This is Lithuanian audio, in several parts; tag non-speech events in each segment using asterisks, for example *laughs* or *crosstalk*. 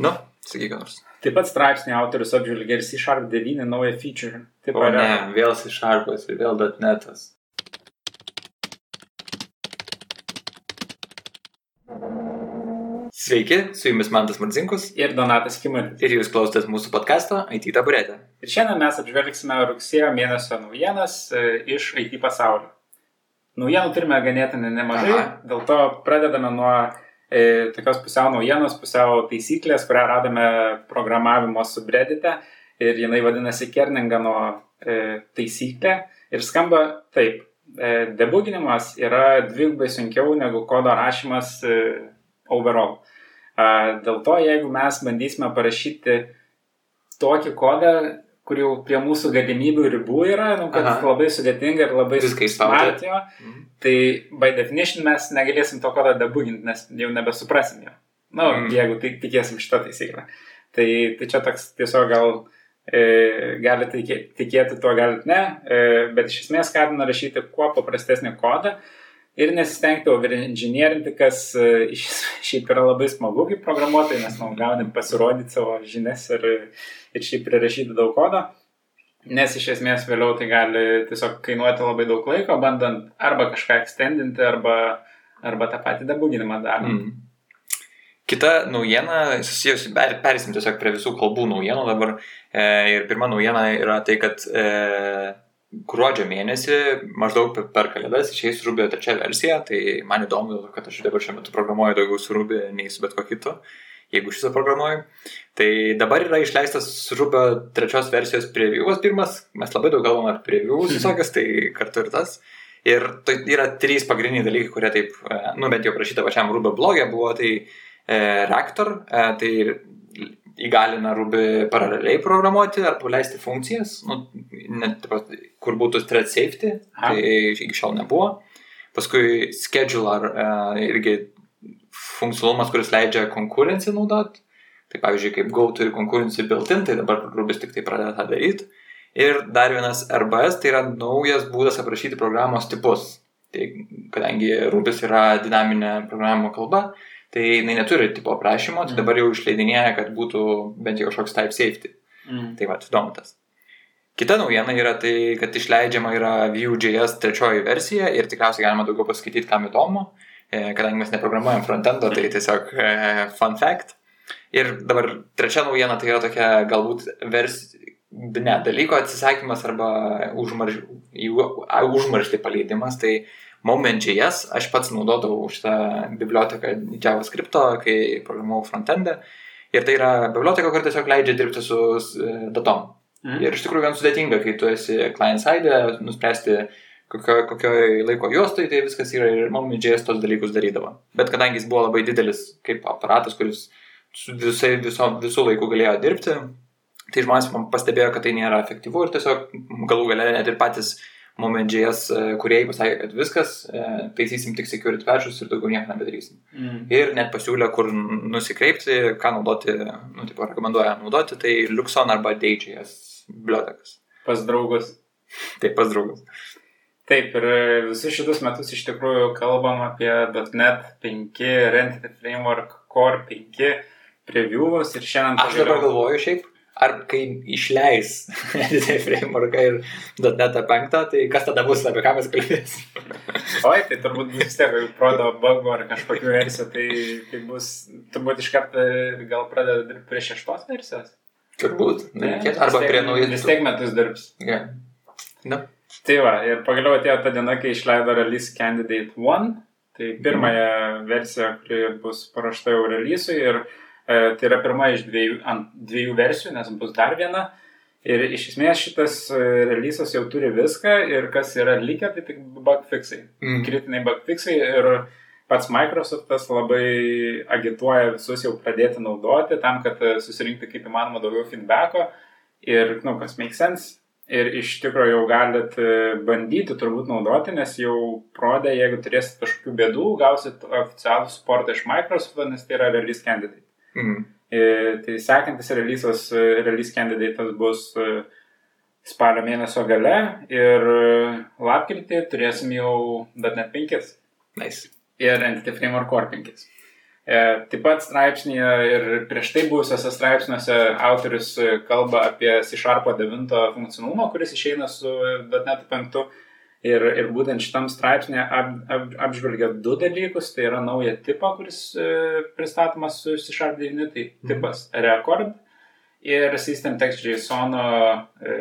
Nu, sakyk nors. Taip pat straipsnio autorius apžvelgia ir C Sharp 9 naują feature. Taip pat ne, vėl si šarpas ir vėl .netas. Sveiki, su jumis Mantas Marcinkus ir Donatas Kimanis. ir jūs klausotės mūsų podkasto IT taburetė. Ir šiandien mes apžvelgsime rugsėjo mėnesio naujienas e, iš IT pasaulio. Naujienų turime ganėtinai nemažai, Aha. dėl to pradedame nuo tokios pusiau naujienos, pusiau taisyklės, kurią radome programavimo subreddite ir jinai vadinasi Kerningano e, taisyklė ir skamba taip. E, debuginimas yra dvigubai sunkiau negu kodo rašymas e, overall. Dėl to, jeigu mes bandysime parašyti tokį kodą, kur jau prie mūsų galimybių ribų yra, nu, kad Aha. labai sudėtinga ir labai jo, Mhm. tai by definition mes negalėsim to kodo debuginti, nes jau nebesuprasim jo. Na, nu, Mm. jeigu tai tikėsim šitą taisyklę. Tai, tai čia toks tiesiog gal e, galite tikė- tikėti tuo, galite ne, e, bet iš esmės skatina rašyti kuo paprastesnį kodą ir nesistengti overinžinierinti, kas e, šiaip yra labai smagu kaip programuotojai, nes nu, gauni pasirodyti savo žinias ir, ir šiaip prirašyti daug kodo. Nes iš esmės vėliau tai gali tiesiog kainuoti labai daug laiko, bandant arba kažką ekstendinti, arba, arba tą patį debuginimą darant. Mm. Kita naujiena susijusi, per, perėsim tiesiog prie visų kalbų naujienų dabar. E, ir pirma naujiena yra tai, kad e, gruodžio mėnesį, maždaug per, kalėdas, išeis Rubio trečia versija. Tai man įdomu, kad aš dabar šiuo metu programuoju daugiau su Rubio nei su bet kuo kitu, jeigu šitą programuoju. Tai dabar yra išleistas Rubio trečios versijos preview'as pirmas. Mes labai daug kalbame apie preview'us *laughs* visokias, tai kartu ir tas. Ir tai yra trys pagrindiniai dalykai, kurie taip, e, nu bent jau prašyta pačiam Rubio blogė, buvo tai e, Reactor, e, tai įgalina Ruby paraleliai programuoti ar paleisti funkcijas, nu, net, kur būtų thread safety, Aha. tai iki šiol nebuvo. Paskui scheduler e, irgi funkcionalumas, kuris leidžia konkurenciją naudoti. Tai pavyzdžiui, kaip Go turi konkurenciją built-in, tai dabar Rubis tik tai pradeda tą daryti. Ir dar vienas RBS, tai yra naujas būdas aprašyti programos tipus. Tai kadangi Rubis yra dinaminė programavimo kalba, tai jinai neturi tipo aprašymo, tai Mhm. dabar jau išleidinėja, kad būtų bent jau kažkoks type safety. Mm. Tai va, įdomu tas. Kita naujiena yra tai, kad išleidžiama yra Vue.js trečioji versija ir tikriausiai galima daugiau paskaityti, kam įdomu, e, kadangi mes neprogramuojam frontendo, tai tiesiog e, fun fact. Ir dabar trečia naujiena tai yra tokia galbūt vers... Ne, dalyko atsisakymas arba užmarž... į u- a- užmarštį paleidimas. Tai Moment.js aš pats naudodavau šitą biblioteką JavaScript, kai programavau frontendą. Ir tai yra biblioteka, kur tiesiog leidžia dirbti su e, datom. Mm. Ir iš tikrųjų gan sudėtinga, kai tu esi client side, nuspręsti kokio, kokioj laiko juostai, tai viskas yra ir Moment.js tos dalykus darydavo. Bet kadangi jis buvo labai didelis kaip aparatas, kuris su visai, viso, visų laikų galėjo dirbti, tai žmonės pastebėjo, kad tai nėra efektyvu ir tiesiog galų galę net ir patys Moment.js kuriejai pasakė, kad viskas, e, taisysim tik security patchus ir daugiau nieko nebedarysim. Mm. Ir net pasiūlė, kur nusikreipti, ką naudoti, nu, tipo, rekomenduoja naudoti, tai Luxon arba Dage.js bibliotekas. Pas draugus. Tai pas draugas. Taip, ir visus šitus metus iš tikrųjų kalbam apie .NET 5, Entity Framework Core 5 previewus ir šiandien Aš dabar galvoju šiaip, ar kai išleis *laughs* Entity Frameworką ir .NET 5, tai kas tada bus, apie ką mes kalbėsim. Oi, tai turbūt vis tiek, jeigu prodo bugų ar kažkokių versijų, tai, tai bus, turbūt iš karto gal pradeda dirbti prie šeštos versijos. Turbūt. Ne? Reikėtų. Arba prie naujų. Vis tiek metus dirbs. Yeah. Na, Tai va, ir pagaliau atėjo ta diena, kai išleido Release Candidate 1, tai pirmąją versiją, kuri bus paruošta jau release'ui ir e, tai yra pirma iš dviejų, ant dviejų versijų, nes bus dar viena. Ir iš esmės šitas e, release'as jau turi viską ir kas yra likę, tai tik bug fixai. mm. Kritiniai bug fixai ir pats Microsoftas labai agituoja visus jau pradėti naudoti tam, kad susirinkti kaip įmanoma daugiau feedbacko ir, nu, kas make sense. Ir iš tikrųjų jau galit e, bandyti turbūt naudoti, nes jau prodė, jeigu turėsit kažkokių bėdų, gausit oficialų supportą iš Microsofto, nes tai yra release candidate. Mm. E, Tai sekantis release'as, e, release candidate'as bus spalio mėnesio gale ir lapkritį turėsim jau .NET 5 Nice. ir Entity Framework Core 5. Taip pat straipsnėje ir prieš tai buvusiose straipsniuose autorius kalba apie C-Sharp 9 funkcionalumą, kuris išeina su .NET 5. Ir, ir būtent šitam straipsnėje ap, ap, apžvelgia du dalykus. Tai yra nauja tipą, kuris e, pristatomas su C-Sharp 9, tai mhm. tipas record ir System Text JSON e,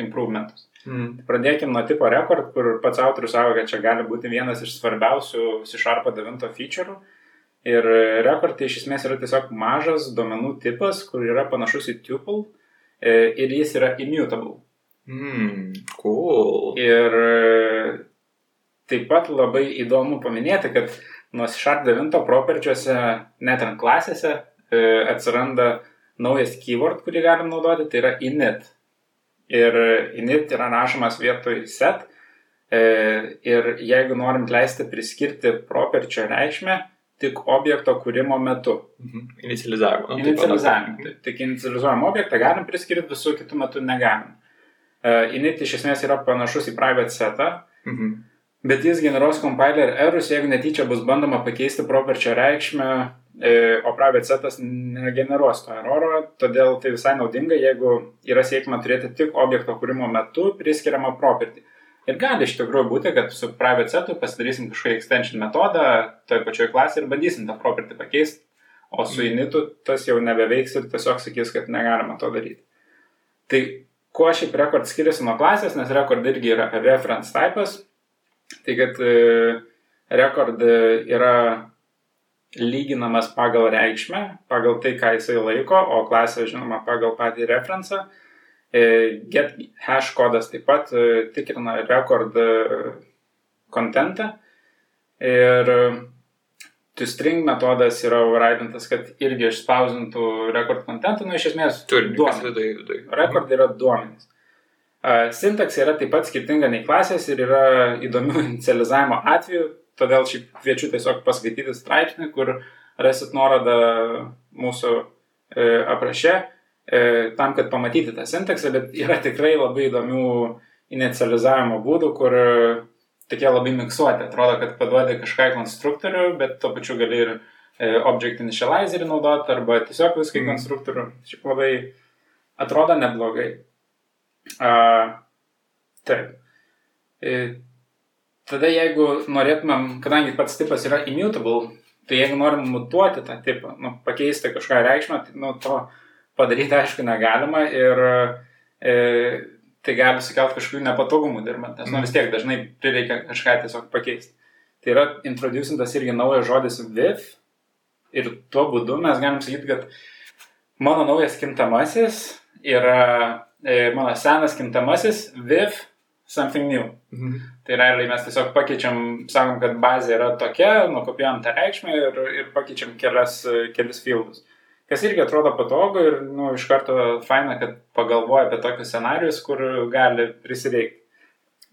improvementus. Mm. Pradėkime nuo tipo record, kur pats autorius savo, kad čia gali būti vienas iš svarbiausių C-Sharp 9 feature'ų. Ir record tai iš esmės yra tiesiog mažas duomenų tipas, kur yra panašus į tuple e, ir jis yra immutable. Mm, cool. Ir e, taip pat labai įdomu paminėti, kad nuo Sharp 9 properčiuose, net ant klasėse, e, atsiranda naujas keyword, kurį galim naudoti, tai yra init. Ir init yra rašomas vietoj set. Ir jeigu norim leisti priskirti properčio reikšmę, tik objekto kūrimo metu. Mhm. Inicializavimo. Nu, Inicializavimo. Taip, tik inicializuojam objektą galim priskirti, visų kitų metų negalim. Uh, init iš esmės yra panašus į private setą, mhm. bet jis generuos compiler errors, jeigu netyčia bus bandoma pakeisti properčio reikšmę, e, o private setas negeneruos to eroro, todėl tai visai naudinga, jeigu yra siekima turėti tik objekto kūrimo metu priskiriamą property. Ir gali iš tikrųjų būti, kad su private setu pasidarysim kažkokį extension metodą toje pačioje klasėje ir bandysim tą property pakeisti, o su mhm. initu tas jau nebeveiks ir tiesiog sakys, kad negalima to daryti. Tai kuo šiaip rekord skiriasi nuo klasės, nes rekord irgi yra reference typas, tai kad e, rekord yra lyginamas pagal reikšmę, pagal tai, ką jisai laiko, o klasė, žinoma, pagal patį referencą. E, get hash kodas taip pat e, tikrina rekord kontentą. Ir toString metodas yra overridintas, kad irgi išspausintų rekord kontentą, nu iš esmės duomenys. Rekord yra duomenys. Sintaksė yra taip pat skirtinga nei klasės ir yra įdomių *laughs* inicializavimo atvejų, todėl šiaip kviečiu tiesiog paskaityti straipsnį, kur rasit nuorodą mūsų e, apraše E, tam, kad pamatyti tą sintaksę, bet yra tikrai labai įdomių inicializavimo būdų, kur tokie labai miksuoti. Atrodo, kad paduodi kažką į konstruktorių, bet tuo pačiu gali ir e, object initializerį naudoti arba tiesiog viską į mm. konstruktorių. Šiaip labai atrodo neblogai. A, taip. E, tada jeigu norėtumėm, kadangi pats tipas yra immutable, tai jeigu norim mutuoti tą tipą, nu, pakeisti kažką reikšmę, tai nu, to padaryti aišku negalima ir e, tai gali sukelti kažkokių nepatogumų dirbant, nes nu, vis tiek dažnai prireikia kažką tiesiog pakeisti. Tai yra introducintas irgi naujas žodis VIF ir tuo būdu mes galim sakyti, kad mano naujas kintamasis yra e, mano senas kintamasis VIF something new. Mhm. Tai realiai mes tiesiog pakeičiam, sakom, kad bazė yra tokia, nukopijuojam tą reikšmę ir, ir pakeičiam kelias, kelis fieldus. Kas irgi atrodo patogu ir nu, iš karto faina, kad pagalvoja apie tokius scenarius, kur gali prisireikti.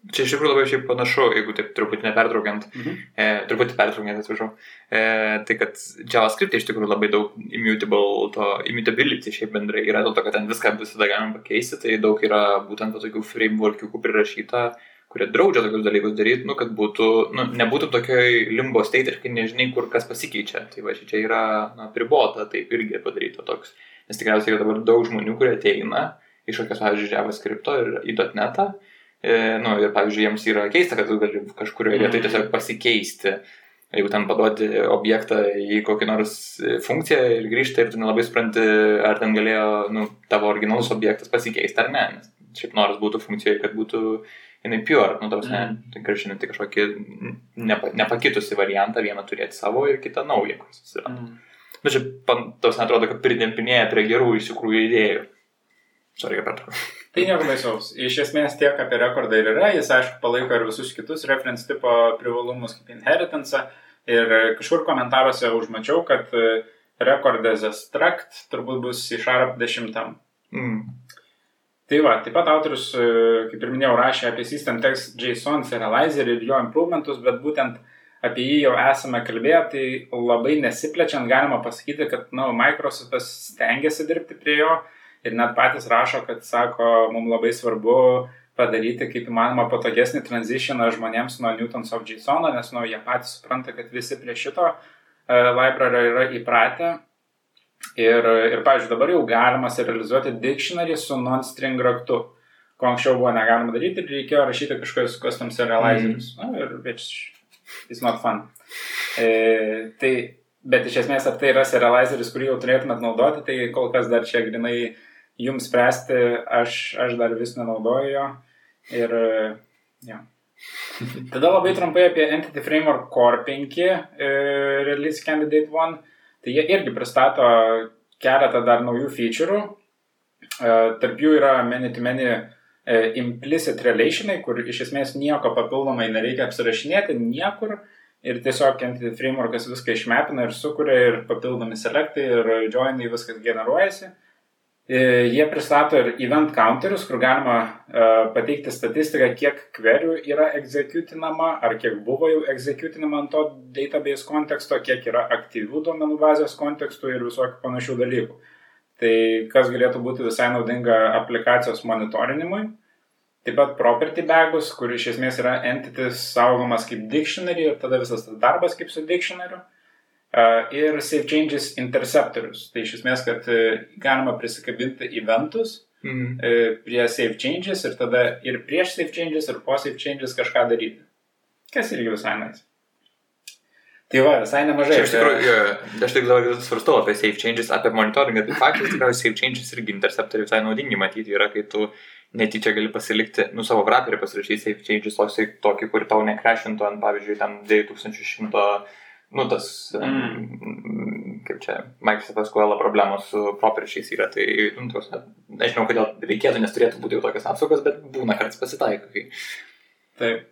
Čia iš tikrųjų labai šiaip panašu, jeigu taip truputį nepertraukiant, mhm. e, truputį pertraukiant, atsiprašau, e, tai kad JavaScript iš tikrųjų labai daug immutable, to immutability šiaip bendrai yra, dėl to, kad ten viską visada galima pakeisti, tai daug yra būtent tokių frameworkų prirašyta, kurie draudžia tokius dalykus daryti, nu, kad būtų, nu, nebūtų tokioj limbo state ir kai nežinai, kur kas pasikeičia. Tai va, čia yra na, pribota taip irgi padaryta toks. Nes tikriausiai yra dabar daug žmonių, kurie ateina iš kokios, pavyzdžiui, JavaScript ir į .NET. E, nu, ir, pavyzdžiui, jiems yra keista, kad tu gali kažkurioje vietoje tiesiog pasikeisti. Jeigu ten paduoti objektą į kokį nors funkciją ir grįžti ir tu nelabai supranti, ar ten galėjo nu, tavo originalus objektas pasikeisti ar ne. Nes šiaip noras būtų funkcijoje, kad būtų jinai pure, nu, ne, mm. tai gražinti kažkokį nepa, nepakitusi variantą, vieną turėti savo ir kitą naują, kuris atsiranda. Mm. Bet čia, tos atrodo, kad pridempinėja prie gerų iš tikrųjų idėjų. Sorry, per to. Tai nieko baisaus. Iš esmės tiek apie rekordą ir yra, jis aišku palaiko ir visus kitus reference tipo privalumus kaip inheritance. Ir kažkur komentaruose užmačiau, kad rekordas abstract turbūt bus sharp 10. Mm. Tai va, taip pat autorius, e, kaip ir minėjau, rašė apie System Text JSON serializer ir jo improvementus, bet būtent apie jį jau esame kalbėję, tai labai nesiplečiant galima pasakyti, kad, nu, Microsoftas stengiasi dirbti prie jo ir net patys rašo, kad, sako, mums labai svarbu padaryti kaip įmanoma patogesnį transitioną žmonėms nuo Newtons of JSON, nes, nu, jie patys supranta, kad visi prie šito library yra įpratę. Ir, ir pavyzdžiui, dabar jau galima serializuoti dictionary su non-string raktu, ko anksčiau buvo negalima daryti ir reikėjo rašyti kažkokius custom serializerius. Mm. Na, ir which is not fun. E, tai, bet iš esmės, ar tai yra serializeris, kurį jau turėtumėt naudoti, tai kol kas dar čia grinai jums spręsti, aš, aš dar vis nenaudoju jo. Ir, ja. *laughs* Tada labai trumpai apie Entity Framework Core 5 e, Release Candidate 1. Tai jie irgi pristato keletą dar naujų feature'ų. E, tarp jų yra many-to-many -many, e, implicit relationai, kur iš esmės nieko papildomai nereikia apsirašinėti niekur. Ir tiesiog Entity Frameworkas viską išmepina ir sukuria ir papildomi selectai ir joinai viskas generuojasi. E, jie pristato ir event counterius, kur galima uh, pateikti statistiką, kiek queryų yra executinama, ar kiek buvo jau executinama ant to database konteksto, kiek yra aktyvių duomenų bazės kontekstų ir visokių panašių dalykų. Tai kas galėtų būti visai naudinga aplikacijos monitorinimui. Taip pat property bagus, kur iš esmės yra entities saugomas kaip dictionary ir tada visas tas darbas kaip su dictionary. Uh, ir Save Changes interceptorius. Tai iš esmės, kad e, galima prisikabinti eventus mhm. E, prie Save Changes ir tada ir prieš Save Changes ir po Save Changes kažką daryti. Kas irgi visai nais. Tai va, visai nemažai. Čia, iš tikrųjų, jo, aš tik dabar svarstau apie Save Changes, apie monitoringą, tai faktas tikriausiai Save Changes irgi interceptoriai visai naudingi matyti yra, kai tu netyčia gali pasilikti, nu, savo wrapperį pasirašyti Save Changes, tokį, kur tau nekrešintų ant, pavyzdžiui, ten 2100 nu, tas, mm. kaip čia, Microsoft SQL problemos su properčiais yra, tai, nu, tos, nežinau, kodėl reikėtų, nes turėtų būti jau tokios apsaugos, bet būna kartais pasitaiko. Kai... Taip.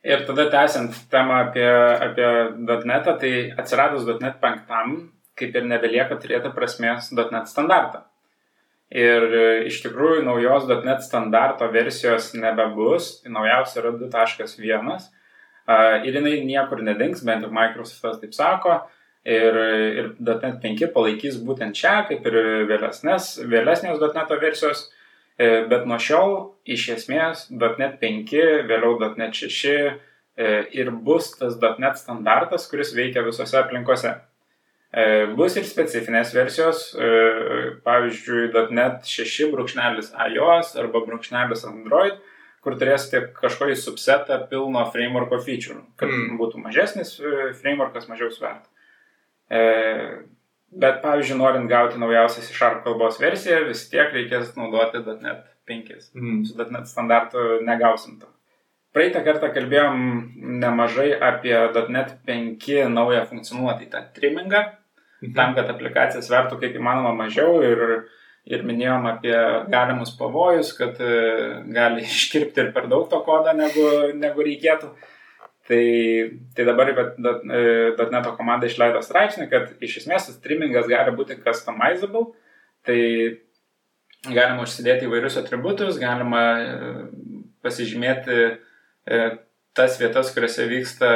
Ir tada tęsiant temą apie, apie .NET, tai atsiradus .NET 5, kaip ir nebelieka turėti prasmės .NET standartą. Ir e, iš tikrųjų naujos .NET standarto versijos nebebus, naujausia yra 2.1 ir jinai niekur nedings, bent jau Microsoftas taip sako. Ir, ir .NET 5 palaikys būtent čia, kaip ir vėlesnės, vėlesnės .NET versijos, e, bet nuo šiol iš esmės .NET 5, vėliau .NET 6 e, ir bus tas .NET standartas, kuris veikia visose aplinkose. E, bus ir specifinės versijos, pavyzdžiui, .NET 6 brūkšnelis iOS arba brūkšnelis Android, kur turėsite kažkokį subsetą pilno frameworko feature, kad mm. būtų mažesnis e, frameworkas, mažiau svertų. E, bet, pavyzdžiui, norint gauti naujausią C Sharp kalbos versiją, vis tiek reikės naudoti .NET 5. Mm. Su .NET standartu negausim to. Praeitą kartą kalbėjom nemažai apie .NET 5 naują funkcionuotą, tą trimmingą, mhm. tam, kad aplikacija svertų kaip įmanoma mažiau ir ir minėjom apie galimus pavojus, kad e, gali *laughs* iškirpti ir per daug to kodą, negu, negu reikėtų. Tai, tai dabar .NET komanda išleido straipsnį, kad iš esmės tas trimingas gali būti customizable, tai galima užsidėti įvairius atributus, galima e, pasižymėti e, tas vietas, kuriuose vyksta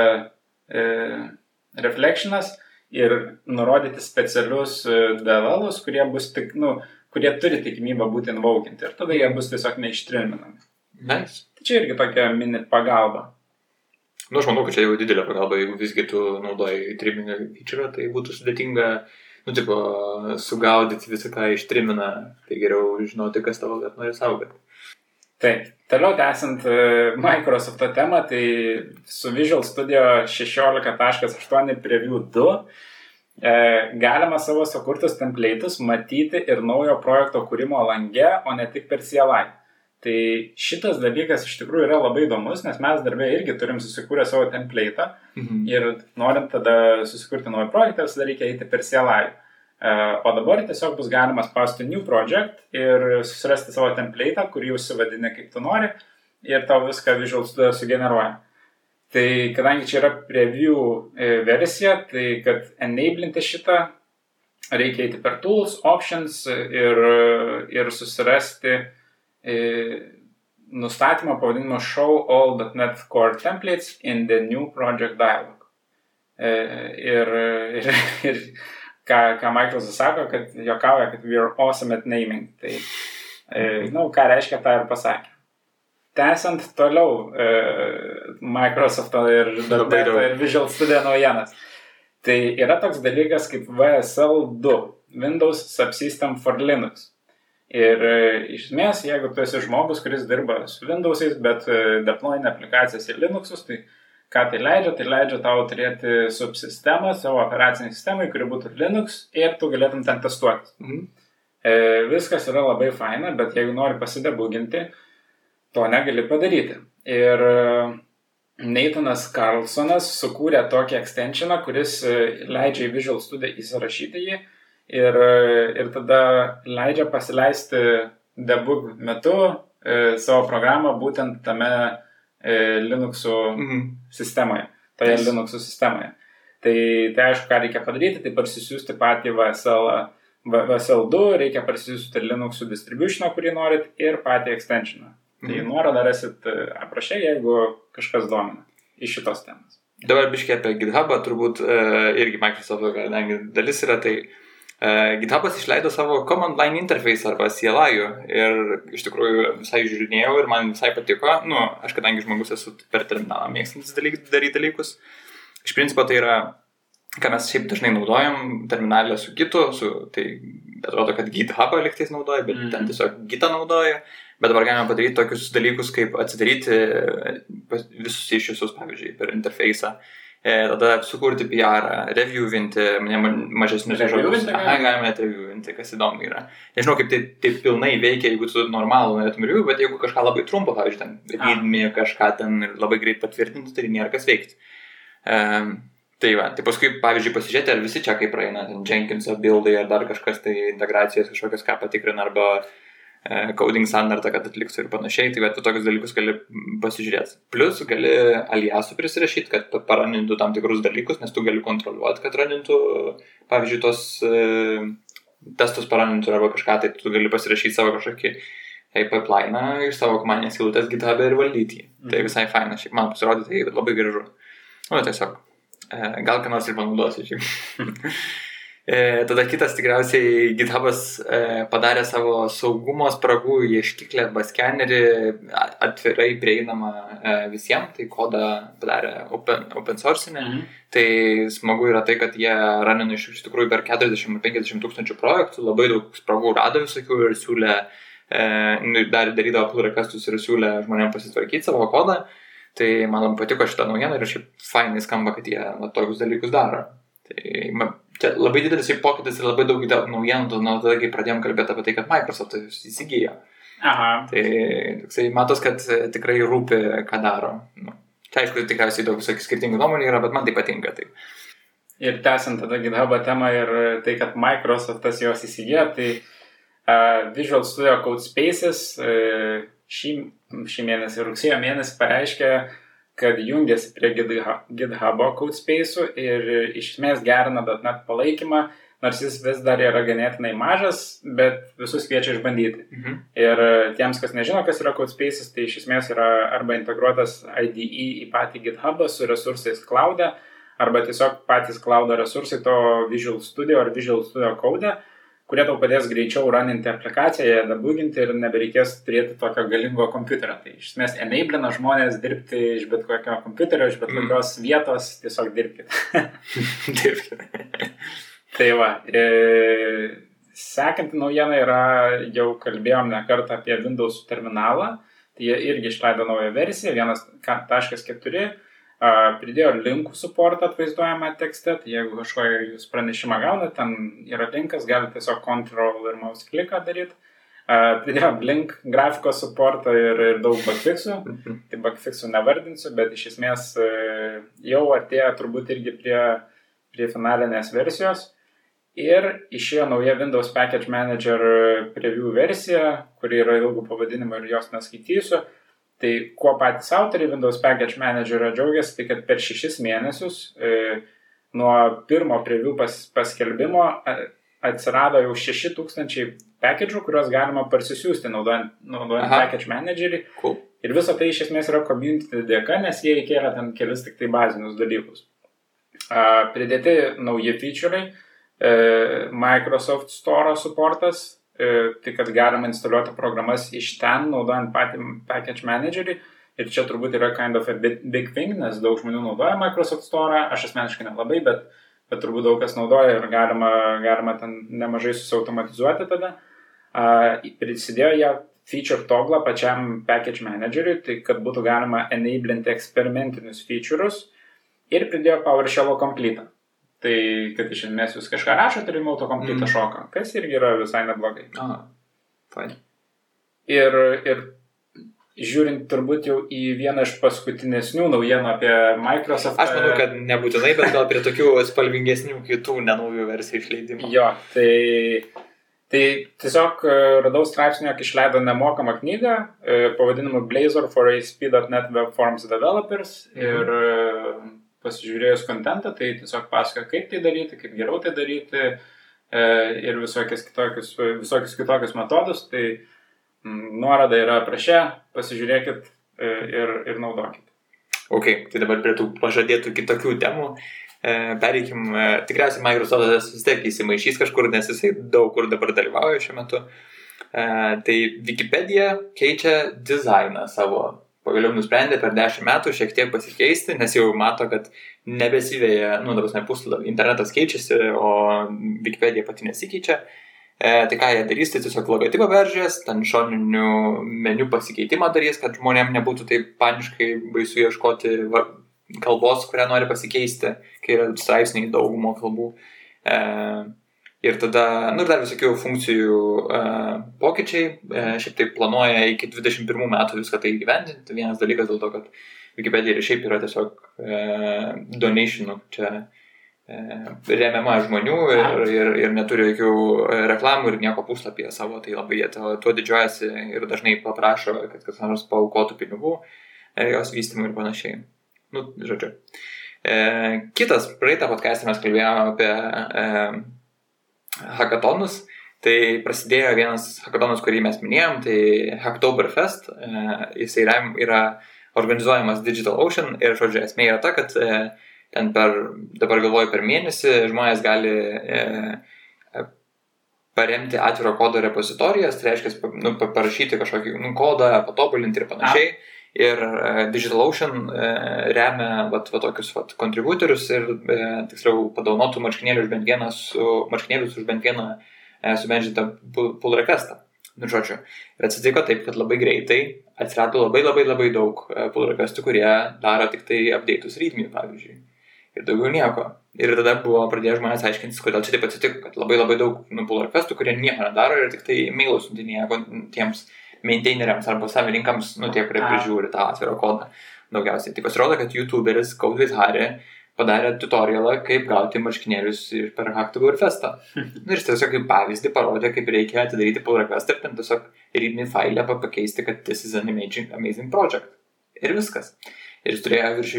reflectionas ir nurodyti specialius DLLus, kurie bus tik, nu, kurie turi tikimybę būti invaukinti ir tada jie bus tiesiog neištriminami. Nice. Tai čia irgi tokia mini pagalba. Nu, aš manau, kad čia jau didelė pagalba, jeigu visgi tu naudoji trimingą feature, tai būtų sudėtinga, nu, tipo, sugaudyti visą, ką ištrimina, tai geriau žinoti, kas tavo bet nori saugoti. Taip, toliau tęsiant e, Microsoft temą, tai su Visual Studio 16.8 preview 2 E, galima savo sukurtus template'us matyti ir naujo projekto kūrimo lange, o ne tik per CLI. Tai šitas dalykas iš tikrųjų yra labai įdomus, nes mes darbė irgi turim susikūrę savo template'ą mhm. ir norint tada susikurti naują projektą, visada reikia eiti per CLI. E, o dabar tiesiog bus galima spausti New Project ir susirasti savo template'ą, kurį užsivadini kaip tu nori ir tau viską Visual Studio sugeneruoja. Tai kadangi čia yra preview e, versija, tai kad enablinti šitą reikia eiti per tools, options ir, ir susirasti e, nustatymą pavadinimą show all.net core templates in the new project dialog. E, ir, ir, ir ką, ką Michaelas sako, kad jokauja, kad we are awesome at naming. Tai, na, nu, ką reiškia tą ir pasakė. Tęsiant toliau e, Microsoft ir, ir Visual Studio naujienas. Tai yra toks dalykas kaip VSL2, Windows Subsystem for Linux. Ir e, iš esmės, jeigu tu esi žmogus, kuris dirba su Windows'ais, bet e, deployina aplikacijas į Linux'us, tai ką tai leidžia? Tai leidžia tau turėti subsistemą savo operacinį sistemai, kuri būtų Linux ir tu galėtum ten testuoti. Mhm. E, viskas yra labai faina, bet jeigu nori pasidebuginti, to negali padaryti. Ir e, Nathanas Carlsonas sukūrė tokį extensioną, kuris leidžia į Visual Studio įsirašyti jį ir, ir tada leidžia pasileisti debug metu e, savo programą būtent tame e, Linuxų mhm. sistemoje, toje yes. Linuxų sistemoje. Tai, tai aišku, ką reikia padaryti, tai parsisiųsti patį VSL, VSL2, reikia parsisiųsti ir Linuxų distributioną, kurį norit, ir patį extensioną. Tai mhm. Tai nuorodą rasit e, aprašė, jeigu kažkas domina iš šitos temos. Dabar biškiai apie GitHubą, turbūt e, irgi Microsoft dalis yra, tai e, GitHubas išleido savo Command Line Interface arba CLI ir iš tikrųjų visai žiūrinėjau ir man visai patiko. Nu, aš kadangi žmogus esu per terminalą mėgstantis dalyk, daryti dalykus. Iš principo tai yra, ką mes šiaip dažnai naudojam terminalę su kitu, su, tai atrodo, kad GitHubą liktais naudoja, bet mm. ten tiesiog Gitą naudoja. Bet dabar galime padaryti tokius dalykus, kaip atsidaryti visus iššūkius, pavyzdžiui, per interfejsą E, tada sukurti PR, reviewinti mažesnius žodžius. Aha, galime net reviewinti, kas įdomu yra. Nežinau, kaip tai, tai pilnai veikia, jeigu tu normalų norėtum review, bet jeigu kažką labai trumpo, pavyzdžiui, ten readme kažką ten labai greit patvirtinti, tai nėra kas veikti. Um, tai va, tai paskui, pavyzdžiui, pasižiūrėti, ar visi čia kaip praeina, ten Jenkinso buildai ar dar kažkas tai integracijos kažkokias ką patikrina arba E, coding standartą, kad atliktų ir panašiai, tai bet tokius dalykus gali pasižiūrėti. Plus gali aliasų prisirašyti, kad paranintų tam tikrus dalykus, nes tu gali kontroliuoti, kad ranintų, pavyzdžiui, tos e, testus paranintų arba kažką, tai tu gali pasirašyti savo kažkokį pipeline iš savo komandinės eilutės GitHub ir valdyti jį. Tai mhm. visai faina, šiaip man pasirodė, tai labai gražu. Nu, tiesiog, e, gal ką nors ir panaudosiu šiaip. *laughs* E, tada kitas tikriausiai GitHubas e, padarė savo saugumo spragų ieškiklį arba skenerį atvirai prieinamą e, visiems, tai kodą padarė open, open source. Mhm. Tai smagu yra tai, kad jie ranina iš, tikrųjų per 40-50 tūkstančių projektų, labai daug spragų rado visokių ir siūlė, e, nu, dar darydavo pull requestus ir siūlė žmonėms pasitvarkyti savo kodą. Tai man labai patiko šitą naujieną ir šiaip fainai skamba, kad jie va, tokius dalykus daro. Tai čia labai didelis pokytis ir labai daug naujienų nuo tada, kai pradėjom kalbėti apie tai, kad Microsoft įsigijo. Aha. Tai toksai matos, kad tikrai rūpi, ką daro. Nu, tai aišku, tikriausiai daug visokių skirtingų nuomonių yra, bet man tai patinka. Tai. Ir tęsiant tada GitHub temą ir tai, kad Microsoftas jos įsigijo, tai uh, Visual Studio Code Spaces uh, šį, šį mėnesį, rugsėjo mėnesį pareiškė, uh, kad jungiasi prie GitHub CodeSpace'ų ir iš esmės gerina .NET palaikymą, nors jis vis dar yra ganėtinai mažas, bet visus kviečia išbandyti. Mhm. Ir tiems, kas nežino, kas yra CodeSpace'as, tai iš esmės yra arba integruotas IDE į patį GitHubą su resursais cloud'e, arba tiesiog patys cloud'o resursai to Visual Studio ar Visual Studio Code kurie tau padės greičiau raninti aplikaciją, debuginti ir nebereikės turėti tokio galingo kompiuterio. Tai iš esmės enablina žmonės dirbti iš bet kokio kompiuterio, iš bet mm. kokios vietos, tiesiog dirbkite. *laughs* dirbkite. *laughs* tai va, e, sekanti naujiena yra, jau kalbėjom ne kartą apie Windows terminalą, tai jie irgi išleido naują versiją, 1.4 Pridėjo linkų suportą atvaizduojamą tekste, tai jeigu kažkokią jūs pranešimą gaunate, ten yra linkas, galite tiesiog Ctrl ir mouse kliką daryti. Pridėjo link grafikos suportą ir, ir daug bugfixų, mhm. tai bugfixų nevardinsiu, bet iš esmės e, jau artėja turbūt irgi prie, prie finalinės versijos. Ir išėjo nauja Windows Package Manager preview versija, kuri yra ilgų pavadinimų ir jos neskaitysiu Tai kuo patys autoriai Windows Package Managerio džiaugiasi, tai kad per šešis mėnesius e, nuo pirmo preview pas, paskelbimo atsirado jau 6000 package'ų, kuriuos galima parsisiųsti naudojant, naudojant Aha. Package Managerį. Cool. Ir viso tai iš esmės yra community dėka, nes jie įkėlė ten kelis tik tai bazinius dalykus. Uh, pridėti nauji feature'ai, uh, Microsoft Store supportas, E, tai kad galima instaliuoti programas iš ten, naudojant patį package managerį. Ir čia turbūt yra kind of a big thing, nes daug žmonių naudoja Microsoft Store, aš asmeniškai nelabai, bet bet turbūt daug kas naudoja ir galima, galima ten nemažai susiautomatizuoti tada. Uh, prisidėjo jie feature toglą pačiam package manageriui, tai kad būtų galima enablinti eksperimentinius feature'us ir pridėjo PowerShell complete. Tai kad iš esmės jūs kažką rašote ir jums autokomplitą mm. šoka, kas irgi yra visai neblogai. Aha, fine. Ir, ir žiūrint turbūt jau į vieną iš paskutinesnių naujienų apie Microsoft. Aš manau, kad nebūtinai, bet gal prie tokių spalvingesnių kitų nenaujų versijų išleidimo. Jo, tai, tai tiesiog e, radau straipsnį, jog išleido nemokamą knygą e, pavadinimu Blazor for ASP.NET Web Forms Developers mhm. ir e, pasižiūrėjus kontentą, tai tiesiog pasakoja, kaip tai daryti, kaip geriau tai daryti e, ir visokius kitokius, visokius kitokius metodus. Tai mm, nuoroda yra aprašė, pasižiūrėkit e, ir, ir naudokit. Ok, tai dabar prie tų pažadėtų kitokių temų. E, pereikim, tikriausiai Microsoftas vis tiek įsimaišys kažkur, nes jisai daug kur dabar dalyvauja šiuo metu. Tai Wikipedia keičia dizainą savo pagaliau nusprendė per 10 metų šiek tiek pasikeisti, nes jau mato, kad nebesivėja, nu, dabar ne puslapį, internetas keičiasi, o Wikipedia pati nesikeičia. E, tai ką jie darys, tai tiesiog logotipą veržės, ten šoninių meniu pasikeitimą darys, kad žmonėm nebūtų taip paniškai baisu ieškoti kalbos, kurią nori pasikeisti, kai yra straipsniai daugumo kalbų. E, Ir tada, nu ir dar visokių funkcijų uh, pokyčiai, uh, šiaip tai planuoja iki 21 metų viską tai įgyvendinti. Vienas dalykas dėl to, kad Wikipedia ir šiaip yra tiesiog uh, donationų, čia uh, remiama žmonių ir, ir, ir neturi jokių reklamų ir nieko puslapyje savo, tai labai jie to, tuo didžiuojasi ir dažnai paprašo, kad kas nors paukotų pinigų jos vystymui ir panašiai. Nu, žodžiu. E, kitas, praeitą podcastą mes kalbėjome apie e, hackathonus. Tai prasidėjo vienas hackathonas, kurį mes minėjom, tai Hacktoberfest. E, jisai yra organizuojamas Digital Ocean ir, žodžiu, esmė yra ta, kad e, ten per, dabar galvoju, per mėnesį žmonės gali e, paremti atviro kodo repozitorijas, tai reiškia, nu, parašyti kažkokį nu, kodą, patobulinti ir panašiai. A. Ir DigitalOcean remia vat, vat, tokius vat, kontributorius ir, tiksliau, padaunotų marškinėlius už bent vieną, su, marškinėlius už bent vieną sumenžintą pull requestą. Nu, žodžiu. Ir atsitiko taip, kad labai greitai atsirado labai labai labai daug pull requestų, kurie daro tik tai update'us rytmį, pavyzdžiui. Ir daugiau nieko. Ir tada buvo pradėję žmonės aiškintis, kodėl čia taip atsitiko, kad labai labai daug nu, pull requestų, kurie nieko nedaro ir tik tai mailus siuntinėja tiems maintaineriams arba savininkams, nu tie, kurie prižiūri tą atvirą kodą daugiausiai. Tai pasirodo, kad YouTuberis Code with Harry padarė tutorialą, kaip gauti marškinėlius per Hacktober festą. *laughs* Nu, ir jis tiesiog kaip pavyzdį parodė, kaip reikia atidaryti pull request ir ten tiesiog readme file pakeisti, kad this is an amazing, amazing project. Ir viskas. Ir jis turėjo virš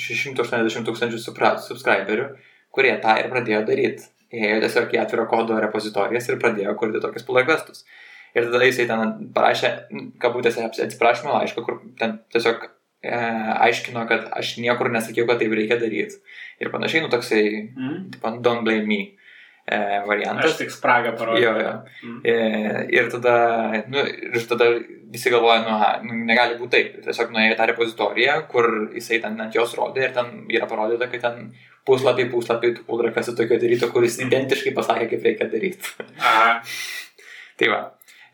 680 tūkstančių subscriberių, kurie tą ir pradėjo daryti. Ėjo tiesiog į atviro kodo repozitorijas ir pradėjo kurti tokius pull requestus. Ir tada jisai ten parašė, kabutėse, atsiprašymą laišką, kur ten tiesiog e, aiškino, kad aš niekur nesakiau, kad taip reikia daryti. Ir panašiai, nu toksai, mm. tipo, don't blame me e, variantas. Aš tik spragą parodžiau. Jo, jo. Mm. E, ir tada, nu, ir tada visi galvoja, nu, aha, nu, negali būti taip. Ir tiesiog nuėjo į tą repozitoriją, kur jisai ten ant jos rodė ir ten yra parodyta, kad ten puslapiai, puslapiai, tų puldrakasi tokio daryto, kuris identiškai pasakė, kaip reikia daryti. *laughs* Tai va.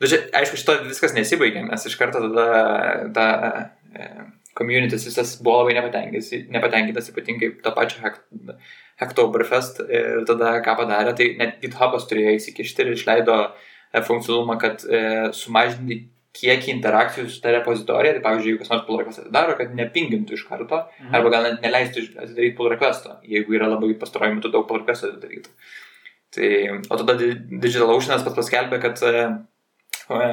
Bet čia, aišku, šito viskas nesibaigė, nes iš karto tada ta e, communities visas buvo labai nepatenkintas, ypatingai tą pačią Hacktoberfest ir tada ką padarė, tai net GitHub'as turėjo įsikišti ir išleido e, funkcionalumą, kad e, sumažinti kiekį interakcijų su ta repozitorija, tai pavyzdžiui, jeigu kas nors pull request atidaro, kad nepingintų iš karto, mhm. arba gal net neleistų atidaryti pull requesto, jeigu yra labai pastarojų metų daug pull requestų atidarytų. Tai, o tada DigitalOceanas pats paskelbė, kad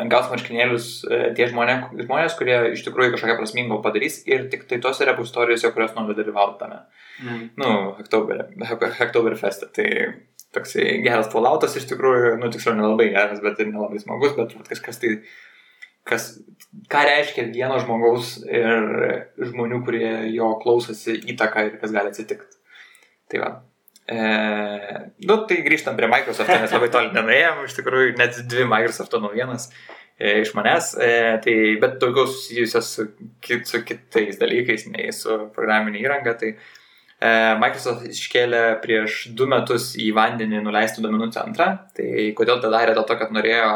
gaus marškinėlius e, tie žmonės, žmonės, kurie iš tikrųjų kažkokią prasmingą padarys ir tik tai tose repozitorijuose, kurios nori dalyvauti tame. Mm. Nu, Hacktoberfeste. Tai toksai geras falloutas iš tikrųjų, nu tiksliau nelabai geras, bet ir nelabai smagus, bet kažkas tai, kas, ką reiškia vieno žmogaus ir žmonių, kurie jo klausosi įtaką ir kas gali atsitikti. Tai va, E, nu, tai grįžtam prie Microsoft, nes labai toli nenuėjom, iš tikrųjų net dvi Microsoft naujienas e, iš manęs, e, tai, bet daugiau susijusios su, su kitais dalykais, nei su programinė įranga. Tai E, Microsoft iškėlė prieš du metus į vandenį nuleistų domenų centrą. Tai kodėl tą darė? Dėl to, kad norėjo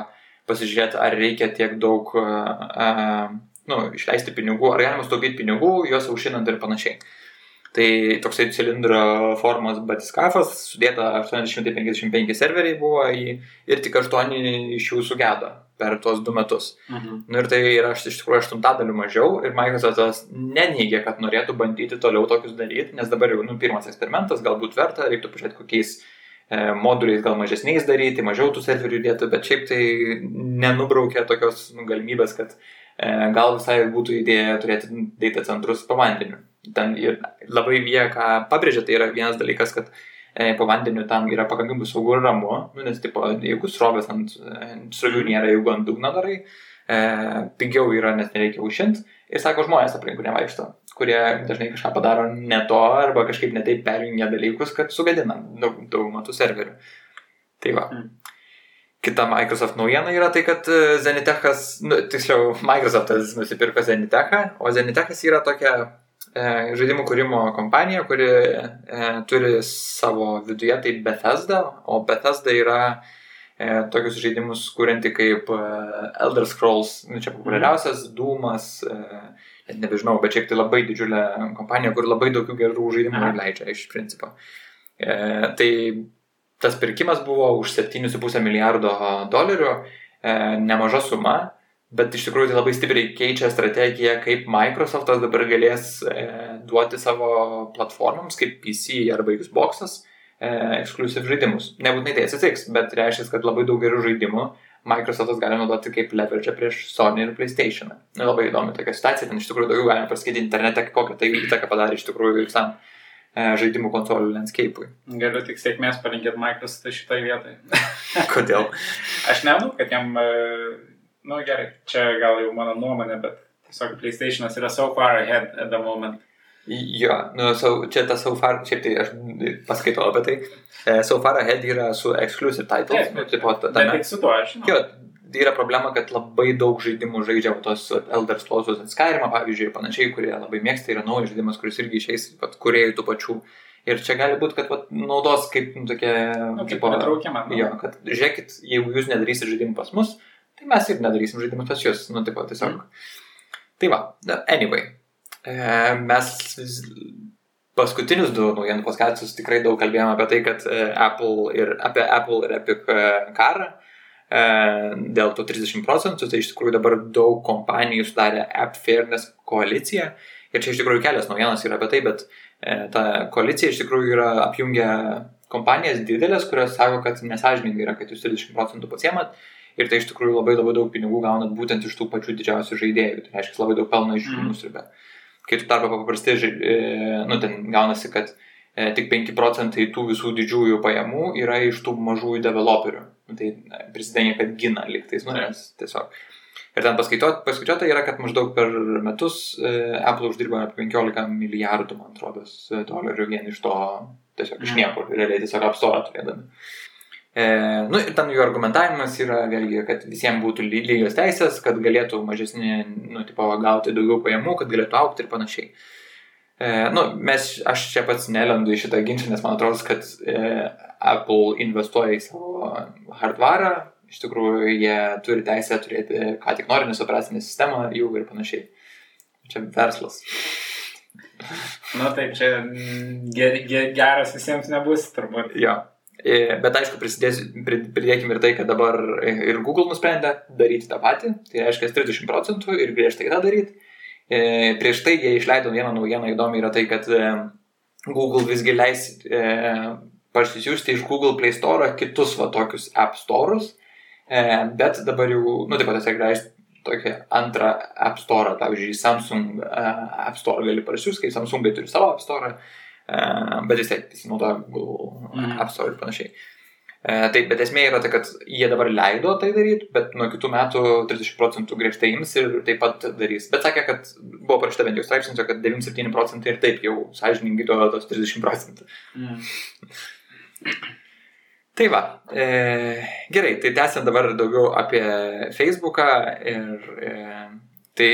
pasižiūrėti, ar reikia tiek daug uh, nu, išleisti pinigų, ar galima sutaupyti pinigų, juos aušinant ir panašiai. Tai toksai cilindro formos batiskafas, sudėta 855 serveriai buvo į, ir tik 8 iš jų sugedo per tuos du metus. Mhm. Nu, ir tai yra iš tikrųjų aštuntadalių mažiau ir Microsoftas neneigia, kad norėtų bandyti toliau tokius daryti, nes dabar jau nu, pirmas eksperimentas, galbūt verta, reiktų pažiūrėti kokiais e, moduliais gal mažesniais daryti, mažiau tų serverių dėtų, bet šiaip tai nenubraukia tokios nu, galimybės, kad e, gal visai būtų idėja turėti data centrus po vandeniu ten ir labai jie, ką pabrėžia, tai yra vienas dalykas, kad e, po vandeniu tam yra pakankamai saugu ir ramu, nu, nes, tipo, jeigu srovės ant e, srovių nėra, jeigu ant dugno darai, e, pigiau yra, nes nereikia užšinti. Ir sako žmonės aplinkui nevaikšto, kurie dažnai kažką padaro ne to arba kažkaip netaip perjungia dalykus, kad sugadina daug, daugumą tų serverių. Tai va. Mm. Kita Microsoft naujiena yra tai, kad e, Zenitechas, nu, tiksliau, Microsoftas nusipirko Zenitechą, o Zenitechas yra tokia žaidimų kūrimo kompanija, kuri e, turi savo viduje tai Bethesda, o Bethesda yra e, tokius žaidimus kūrinti kaip e, Elder Scrolls, nu, čia populiariausias, mm. Dūmas, e, nebežinau, bet šiaip tai labai didžiulė kompanija, kur labai daug gerų žaidimų mm. leidžia iš principo. E, tai tas pirkimas buvo už 7,5 milijardo dolerių, e, nemaža suma Bet iš tikrųjų tai labai stipriai keičia strategiją, kaip Microsoftas dabar galės e, duoti savo platformoms, kaip PC arba Xbox'as, e, ekskluziv žaidimus. Nebūtinai tai atsitiks, bet reiškia, kad labai daug gerų žaidimų Microsoftas gali naudoti kaip leverage prieš Sony ir PlayStation. Na, labai įdomi tokia situacija, ten iš tikrųjų daugiau galima pasakyti internete, kokią tai įtaką padarė iš tikrųjų visam e, žaidimų konsolių landscape'ui. Galiu tik sėkmės palinkėti Microsoft'ui šitoje vietoje. *laughs* Kodėl? Aš nemanau, kad jam e, nu gerai, čia gal jau mano nuomonė, bet tiesiog PlayStation'as yra so far ahead at the moment. Jo, nu, so, čia tas so far, šiaip tai aš paskaitau apie tai. Uh, so far ahead yra su exclusive titles. Taip, nu, tipo, tame. Bet su tuo aš. Jo, yra problema, kad labai daug žaidimų žaidžia tos Elder Scrolls Skyrimą, pavyzdžiui, ir panašiai, kurie labai mėgsta, yra naujas žaidimas, kuris irgi išeis, pat kuriejų tų pačių. Ir čia gali būti, kad vat, naudos kaip nu, tokia... Nu, kaip tipo, nu. Jo, kad žiūrėkit, jeigu jūs nedarysit žaidimų pas mus, tai mes ir nedarysim žaidimus pas jūs, nu pat tiesiog. Mm. Tai va, anyway, e, mes paskutinius du naujienų paskatus tikrai daug kalbėjome apie tai, kad e, Apple ir apie Apple ir Epic e, karą dėl tų 30 procentų, tai iš tikrųjų dabar daug kompanijų sudarė App Fairness koaliciją ir čia iš tikrųjų kelias naujienos yra apie tai, bet ta koalicija iš tikrųjų yra apjungia kompanijas didelės, kurios sako, kad nesažininkai yra, kad jūs 30 procentų pasiemat ir tai iš tikrųjų labai labai daug pinigų gaunat būtent iš tų pačių didžiausių žaidėjų. Tai reiškia, labai daug pelno iš jų mm. nusribė. Kai tu tarp paprastai, e, nu, ten gaunasi, kad e, tik 5 procentai tų visų didžiųjų pajamų yra iš tų mažųjų developerių. Nu, tai prisidengia, kad gina liktais, nu, nes tiesiog. Ir ten paskaičiuota yra, kad maždaug per metus e, Apple uždirba apie 15 milijardų, man atrodo, dolerių vien iš to, tiesiog iš mm. niekur, realiai tiesiog apstorą turėdami. E, nu, ir ten jų argumentavimas yra vėlgi, kad visiems būtų lygios teisės, kad galėtų mažesni, nu, tipo, gauti daugiau pajamų, kad galėtų aukti ir panašiai. E, nu, mes, aš čia pats nelendu į šitą ginčą, nes man atrodo, kad e, Apple investuoja į savo hardvarą, iš tikrųjų jie turi teisę turėti, ką tik nori, nes operacinė sistema jų ir panašiai. Čia verslas. Na nu, taip, čia ger, ger, geras visiems nebus, turbūt. Jo. E, bet aišku, pridėkime ir tai, kad dabar ir Google nusprendė daryti tą patį, tai reiškia 30 procentų ir griežtai tą daryti. E, prieš tai jie išleido vieną naujieną įdomi yra tai, kad e, Google visgi leis parsisiųsti iš Google Play Store kitus va tokius App Store'us, bet dabar jau, nu taip pat tiesiog leis tokią antrą App Store, pavyzdžiui, Samsung App Store gali parsisiųsti, kai Samsungai turi savo App Store bet vis tiek pasinaudoja Google mm. App Store ir panašiai. Taip, bet esmė yra tai, kad jie dabar leido tai daryti, bet nuo kitų metų 30 procentų griežtai ims ir taip pat darys. Bet sakė, kad buvo parašyta bent jau straipsniuose, kad 97 procentai ir taip jau sąžininkai duoda tos 30 procentų. Mm. Tai va, e, gerai, tai tęsiant dabar daugiau apie Facebooką ir e, tai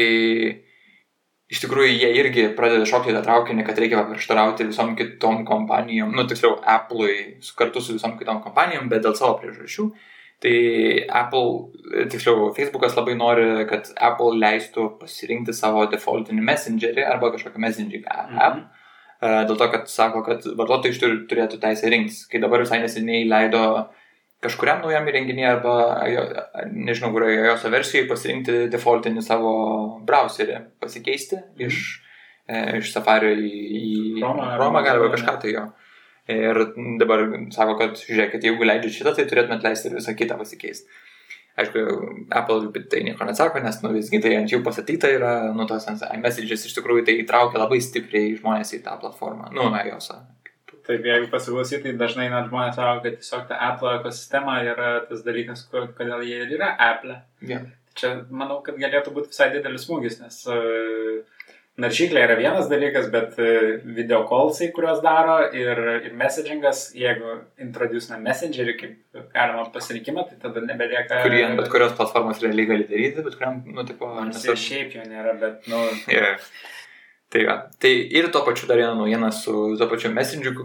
iš tikrųjų jie irgi pradeda šokti tą traukinį, kad reikia paprieštarauti visom kitom kompanijom, nu tiksliau, Apple'ui kartu su visom kitom kompanijom, bet dėl savo priežasčių. Tai Apple, tiksliau, Facebookas labai nori, kad Apple leistų pasirinkti savo defaultinį messengerį arba kažkokią messaging app. Mm -hmm. Dėl to, kad sako, kad vartotojai turėtų teisę rinktis. Kai dabar visai neseniai leido kažkuriam naujam įrenginiui arba, nežinau, kurioje jos versijoje pasirinkti defaultinį savo browserį, pasikeisti mm. iš, e, iš Safari į, į Chrome, galima kažką tai jo. Ir dabar sako, kad žiūrėkit, jeigu leidžiat šitą, tai turėtumėt leisti ir visą kitą pasikeisti. Aišku, Apple tai nieko neatsako, nes nu, visgi tai ant jų pasakyta yra, nu, tos iMessages iš tikrųjų tai įtraukia labai stipriai žmonės į tą platformą, nu, iOS. Taip, jeigu pasiklausyti, tai dažnai net žmonės sako, kad tiesiog ta Apple ekosistema yra tas dalykas, kodėl jie ir yra Apple. Yeah. Čia manau, kad galėtų būti visai didelis smūgis, nes uh, naršyklė yra vienas dalykas, bet uh, video callsai, kuriuos daro ir, ir messagingas, jeigu introducina messengerį kaip galima pasirinkimą, tai tada nebelieka. Kurį ant bet kurios platformos realiai gali daryti, bet kuriam, nu, tipo, nesvarbu. Šiaip jo nėra, bet, nu. Yeah. Tai, va, tai ir tuo pačiu dar viena naujiena su tuo pačiu messengingu,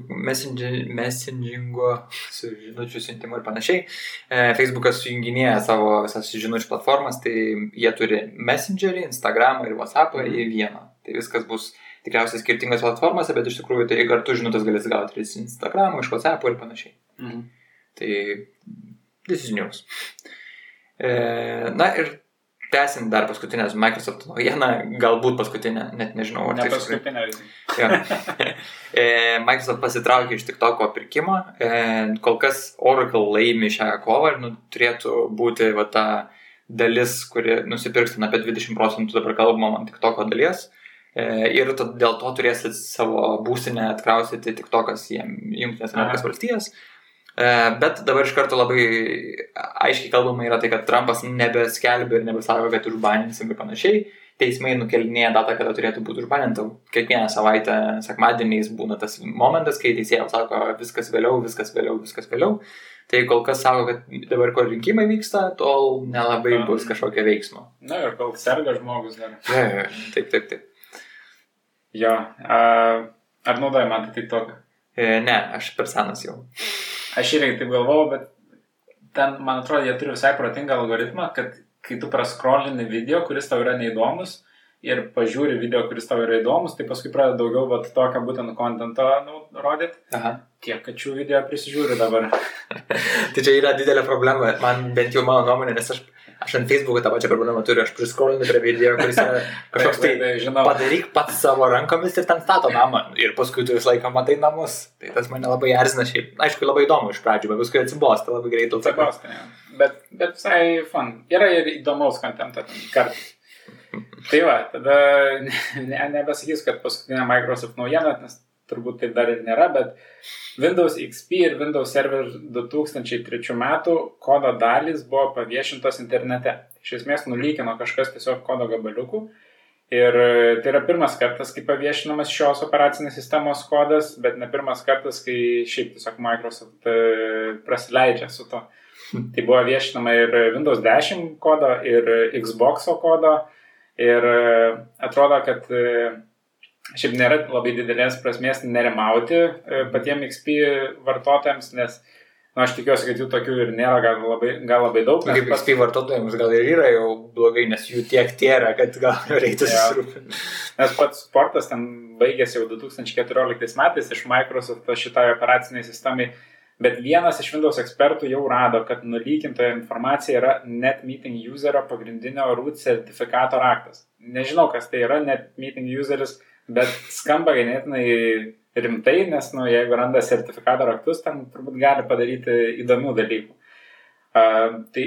messengingu su žinučių siuntimu ir panašiai. E, Facebookas sujunginėja savo visas žinučių platformas, tai jie turi Messengerį, Instagramą ir WhatsAppą į vieną. Tai viskas bus tikriausiai skirtingose platformose, bet iš tikrųjų tai kartu žinutės galės gauti ir iš Instagramo, iš WhatsApp ir panašiai. Mhm. Tai this is news. E, na ir tęsint dar paskutinės Microsoft naujieną, galbūt paskutinę, net nežinau. Ne tai paskutinę. Ja. *laughs* E, Microsoft pasitraukė iš TikToko pirkimo, e, kol kas Oracle laimi šią kovą ir nu, turėtų būti va, ta dalis, kuri nusipirks apie 20 procentų dabar kalbama ant TikToko dalies. E, ir dėl to turės savo būsinę atkrausyti TikTokas į Junktinės Amerikos valstijas. Aha bet dabar iš karto labai aiškiai kalbama yra tai, kad Trumpas nebeskelbia ir nebesako, kad užbaninsim ir panašiai. Teismai nukelinėja datą, kada turėtų būti užbaninta. Kiekvieną savaitę, sekmadieniais būna tas momentas, kai teisėjas sako viskas vėliau, viskas vėliau, viskas vėliau. Tai kol kas sako, kad dabar, kol rinkimai vyksta, tol nelabai Na, bus kažkokio veiksmo. Na ir kol serga žmogus dar. Ja, taip, taip, taip. Jo, ar naudoji man tai TikTok? E, ne, aš per senas jau. Aš irgi taip galvojau, bet ten, man atrodo, jie turi visai protingą algoritmą, kad kai tu praskrolini video, kuris tau yra neįdomus, ir pažiūri video, kuris tau yra įdomus, tai paskui pradeda daugiau vat, tokio būtent kontento nu, rodyti. Tiek, kad šių video prisižiūri dabar. *laughs* tai čia yra didelė problema, man bent jau mano nuomonė, nes aš Aš ant Facebook'o tą pačią problemą turiu, aš priskolinu prie video, kuris yra *laughs* kažkoks tai, žinau, padaryk pats savo rankomis ir ten stato namą. Ir paskui tu visą laiką matai namus. Tai tas mane labai erzina šiaip. Aišku, labai įdomu iš pradžių, bet paskui atsibosta labai greitai. Atsibosta, ja. bet, bet visai fun. Yra ir įdomaus kontento kartais. *laughs* Tai va, tada ne, nebesakys, kad paskutinė Microsoft naujiena, nes turbūt taip dar ir nėra, bet Windows XP ir Windows Server 2003 metų kodo dalys buvo paviešintos internete. Iš esmės nulykino kažkas tiesiog kodo gabaliukų. Ir tai yra pirmas kartas, kai paviešinamas šios operacinės sistemos kodas, bet ne pirmas kartas, kai šiaip tiesiog Microsoft e, prasileidžia su to. *laughs* Tai buvo viešinama ir Windows 10 kodo, ir Xbox kodo. Ir e, atrodo, kad e, šiaip nėra labai didelės prasmės nerimauti e, patiems XP vartotojams, nes Na, aš tikiuosi, kad jų tokių ir nėra, gal labai, gal labai daug. Kaip pats... XP vartotojams gal ir yra jau blogai, nes jų tiek tėra, kad gal *laughs* reikia susirūpinti. Nes pats sportas ten baigėsi jau 2014 metais iš Microsoft šitai operaciniai sistemai, bet vienas iš Windows ekspertų jau rado, kad nulykintoje informacija yra NetMeeting userio pagrindinio root sertifikato raktas. Nežinau, kas tai yra NetMeeting useris bet skamba ganėtinai rimtai, nes, nu, jeigu randa sertifikato raktus, ten turbūt gali padaryti įdomių dalykų. Uh, tai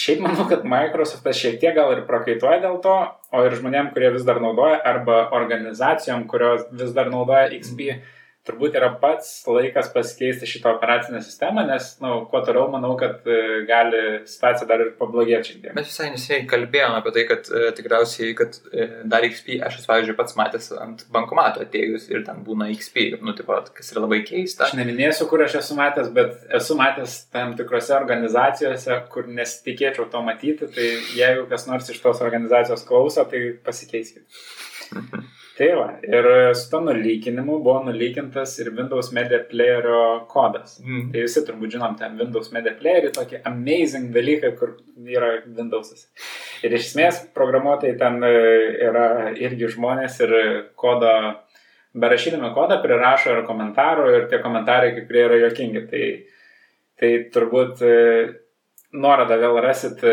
šiaip manau, kad Microsoftas šiek tiek gal ir prakaituoja dėl to, o ir žmonėm, kurie vis dar naudoja, arba organizacijom, kurios vis dar naudoja XP, mm turbūt yra pats laikas pasikeisti šitą operacinę sistemą, nes, na, nu, kuo toliau, manau, kad e, gali situacija dar ir pablogėti šiek tiek. Mes visai neseniai kalbėjome apie tai, kad e, tikriausiai, kad e, dar XP, aš esu, pavyzdžiui, pats matęs ant bankomato atėjus ir ten būna XP, nu, taip pat, kas yra labai keista. Aš neminėsiu, kur aš esu matęs, bet esu matęs tam tikrose organizacijose, kur nesitikėčiau to matyti, tai jeigu kas nors iš tos organizacijos klauso, tai pasikeiskit. *laughs* Tai va, ir su to nulykinimu buvo nulykintas ir Windows Media Playerio kodas. Mm. Tai visi turbūt žinom ten Windows Media Playerį, tokį amazing dalyką, kur yra Windowsas. Ir iš esmės programuotojai ten e, yra irgi žmonės ir kodo, berašydami kodą prirašo ir komentarų ir tie komentarai kai kurie yra jokingi. Tai, tai turbūt e, nuorodą vėl rasit e,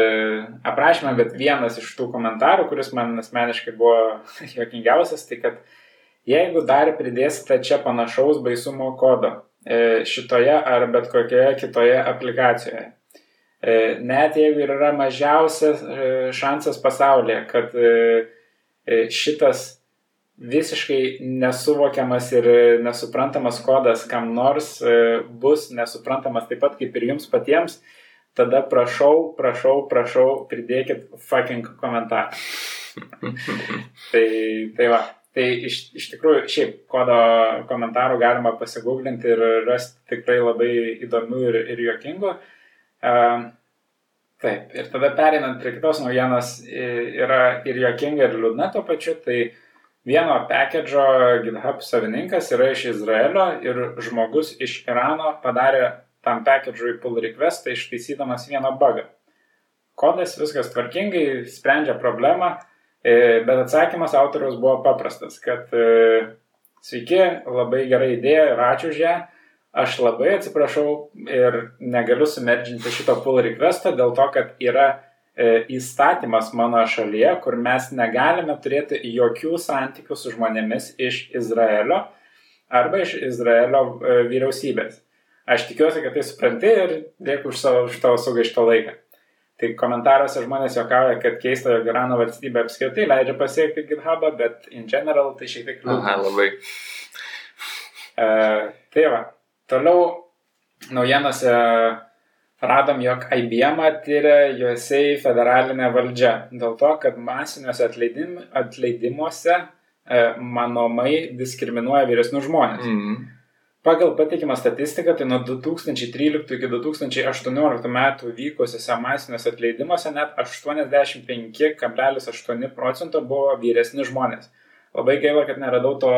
aprašymą, bet vienas iš tų komentarų, kuris man asmeniškai buvo *laughs* jokingiausias, tai kad jeigu dar pridėsite čia panašaus baisumo kodo e, šitoje ar bet kokioje kitoje aplikacijoje, e, net jeigu yra mažiausias šansas pasaulyje, kad šitas visiškai nesuvokiamas ir nesuprantamas kodas kam nors bus nesuprantamas taip pat kaip ir jums patiems, tada prašau, prašau, prašau, pridėkit fucking komentarą. *laughs* tai, tai va, tai iš, iš tikrųjų, šiaip kodo komentarų galima pasigūglinti ir rasti tikrai labai įdomių ir, ir juokingų. Uh, taip, ir tada perinant prie kitos naujienos, yra ir juokinga, ir liūdna tuo pačiu, tai vieno package'o GitHub savininkas yra iš Izraelio ir žmogus iš Irano padarė tam package'ui pull requestą ištaisydamas vieną bugą. Kodas viskas tvarkingai, sprendžia problemą, e, bet atsakymas autoriaus buvo paprastas, kad e, sveiki, labai gera idėja ir ačiū už ją. Aš labai atsiprašau ir negaliu sumerdžinti šito pull requesto dėl to, kad yra e, įstatymas mano šalyje, kur mes negalime turėti jokių santykių su žmonėmis iš Izraelio arba iš Izraelio vyriausybės. Aš tikiuosi, kad tai supranti ir dėkui už, savo, už tavo sugaištą laiką. Tai komentaruose žmonės juokauja, kad keista, jog Irano valstybė apskritai leidžia pasiekti GitHubą, bet in general tai šiek tiek liūdna. Labai. Uh, tai va, toliau naujienose radom, jog IBM tyria USA federalinė valdžia dėl to, kad masiniuose atleidim, atleidimuose uh, manomai diskriminuoja vyresnius žmonės. Mm -hmm. Pagal patikimą statistiką, tai nuo 2013 iki 2018 metų vykusiuose masiniuose atleidimuose net 85,8 procento buvo vyresni žmonės. Labai gaila, kad neradau to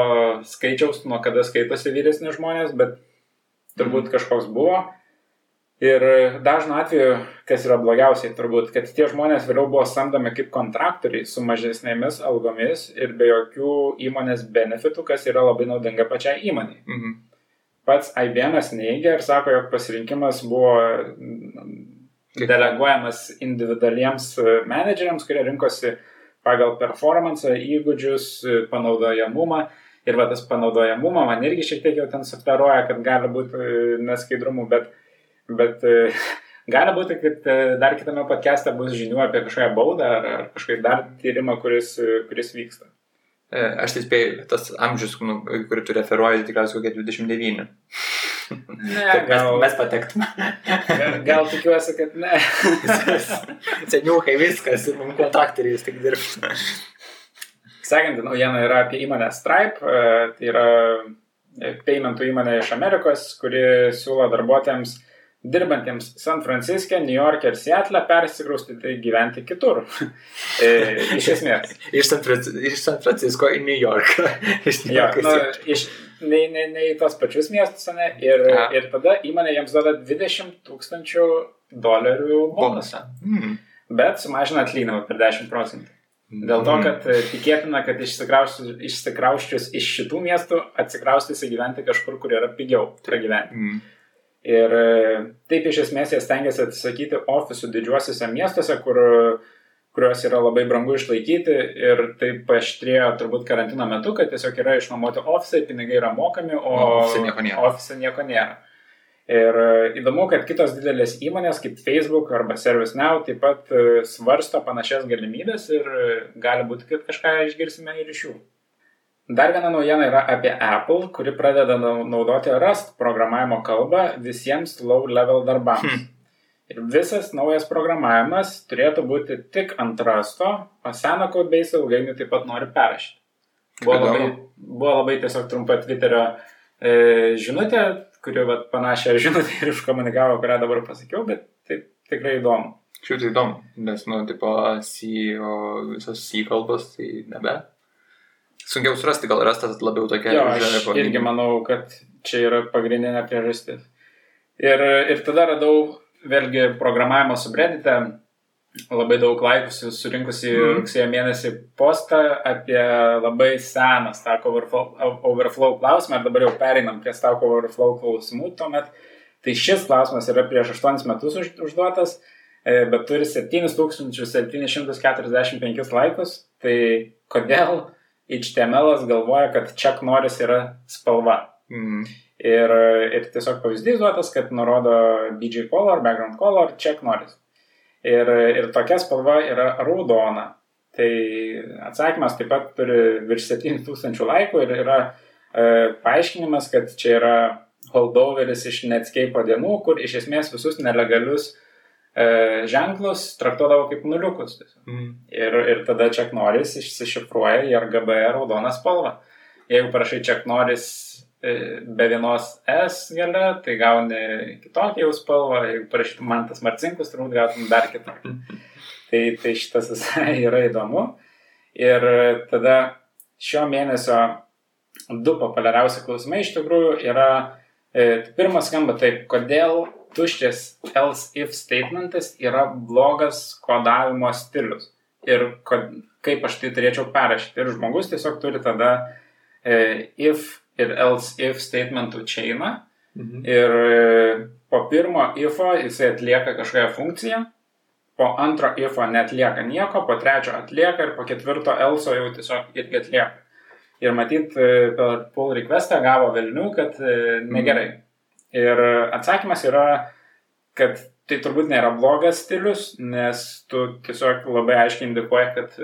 skaičiaus, nuo kada skaitosi vyresni žmonės, bet turbūt mhm. kažkoks buvo. Ir dažnu atveju, kas yra blogiausiai, turbūt, kad tie žmonės vėliau buvo samdomi kaip kontraktoriai su mažesnėmis algomis ir be jokių įmonės benefitų, kas yra labai naudinga pačiai įmoniai. Mhm pats IBM neigia ir sako, jog pasirinkimas buvo deleguojamas individualiems menedžeriams, kurie rinkosi pagal performance, įgūdžius, panaudojamumą. Ir va tas panaudojamumą man irgi šiek tiek jau ten sufleruoja, kad gali būti e, neskaidrumų, bet, bet e, *laughs* gali būti, kad e, dar kitame podcast'e bus žinių apie kažkokią baudą ar, ar kažkokį dar tyrimą, kuris, kuris vyksta. E, aš tai spėjau, tas amžius, nu, kurį tu referuoji, tikriausiai kokie 29. Ne, *laughs* gal mes, mes patektume. Gal, gal tikiuosi, kad ne. *laughs* Seniukai viskas, mums kontraktoriais tik dirbti. Sekanti naujiena yra apie įmonę Stripe. E, tai yra paymentų įmonė iš Amerikos, kuri siūlo darbuotojams dirbantiems San Franciske, New York ir Seattle persikraustyti gyventi kitur. *laughs* e, iš esmės. *laughs* iš, San iš San Francisco į New York. *laughs* iš New York. Ja, nu, iš, ne, ne, ne į tos pačius miestus, ne, ir, ja. ir tada įmonė jiems duoda 20 tūkstančių dolerių bonusą. Mm. Bet sumažina atlyginimą per 10 procentų. Dėl to, hmm. kad e, tikėtina, kad išsikrausčius iš šitų miestų atsikraustys įgyventi kažkur, kur yra pigiau pragyventi. Mm. Ir e, taip iš esmės jie stengiasi atsisakyti ofisų didžiuosiuose miestuose, kur, kuriuos yra labai brangu išlaikyti ir taip paštrėjo turbūt karantino metu, kad tiesiog yra išnuomoti ofisai, pinigai yra mokami, o ofise nieko nėra. Ofise nieko nėra. Ir e, įdomu, kad kitos didelės įmonės kaip Facebook arba ServiceNow taip pat e, svarsto panašias galimybės ir gali būti, kad kažką išgirsime ir iš jų. Dar viena naujiena yra apie Apple, kuri pradeda naudoti Rust programavimo kalbą visiems low-level darbams. Hmm. Ir visas naujas programavimas turėtų būti tik ant Rusto, o seną codebase ilgainiui taip pat nori perrašyti. Buvo labai, buvo labai tiesiog trumpa Twitterio e, žinutė, kuri vat, panašią žinutę ir iškomunikavo, kurią dabar pasakiau, bet tai tikrai įdomu. Šiaip tai įdomu, nes, nu, tipo, C, o visos C kalbos, tai nebe. Sunkiau surasti, gal rastas labiau tokia. Jo, aš irgi manau, kad čia yra pagrindinė priežastis. Ir, ir tada radau vėlgi programavimo subreddite labai daug laikų surinkusi mm. rugsėjo mėnesį postą apie labai seną Stack Overflow, overflow klausimą, ir dabar jau pereinam prie Stack Overflow klausimų tuomet. Tai šis klausimas yra prieš 8 metus už, užduotas, e, bet turi 7745 laikus. Tai kodėl HTML galvoja, kad check noris yra spalva? Mm. Ir, ir tiesiog pavyzdys duotas, kad nurodo BG color, background color, check noris. Ir, ir tokia spalva yra raudona. Tai atsakymas taip pat turi virš 7000 laikų ir yra e, paaiškinimas, kad čia yra holdoveris iš Netscape dienų, kur iš esmės visus nelegalius e, ženklus traktuodavo kaip nuliukus. Mm. Ir, ir tada Check Norris išsišifruoja į RGB raudoną spalvą. Jeigu prašai Check Norris E, be vienos S gale, tai gauni kitokią jau spalvą, jeigu parašytum man tas marcinkus, turbūt gautum dar kitokį. Tai, tai šitas visai *laughs* yra įdomu. Ir tada šio mėnesio du populiariausi klausimai iš tikrųjų yra, e, pirmas skamba taip, kodėl tuščias else if statementas yra blogas kodavimo stilius ir kod, kaip aš tai turėčiau perrašyti. Ir žmogus tiesiog turi tada e, if ir else if statementų chainą. Mhm. Ir e, po pirmo ifo jisai atlieka kažkokią funkciją, po antro ifo netlieka nieko, po trečio atlieka ir po ketvirto else jau tiesiog irgi atlieka. Ir matyt, e, per pull requestą gavo velnių, kad e, negerai. Mhm. Ir atsakymas yra, kad tai turbūt nėra blogas stilius, nes tu tiesiog labai aiškiai indikuoji, kad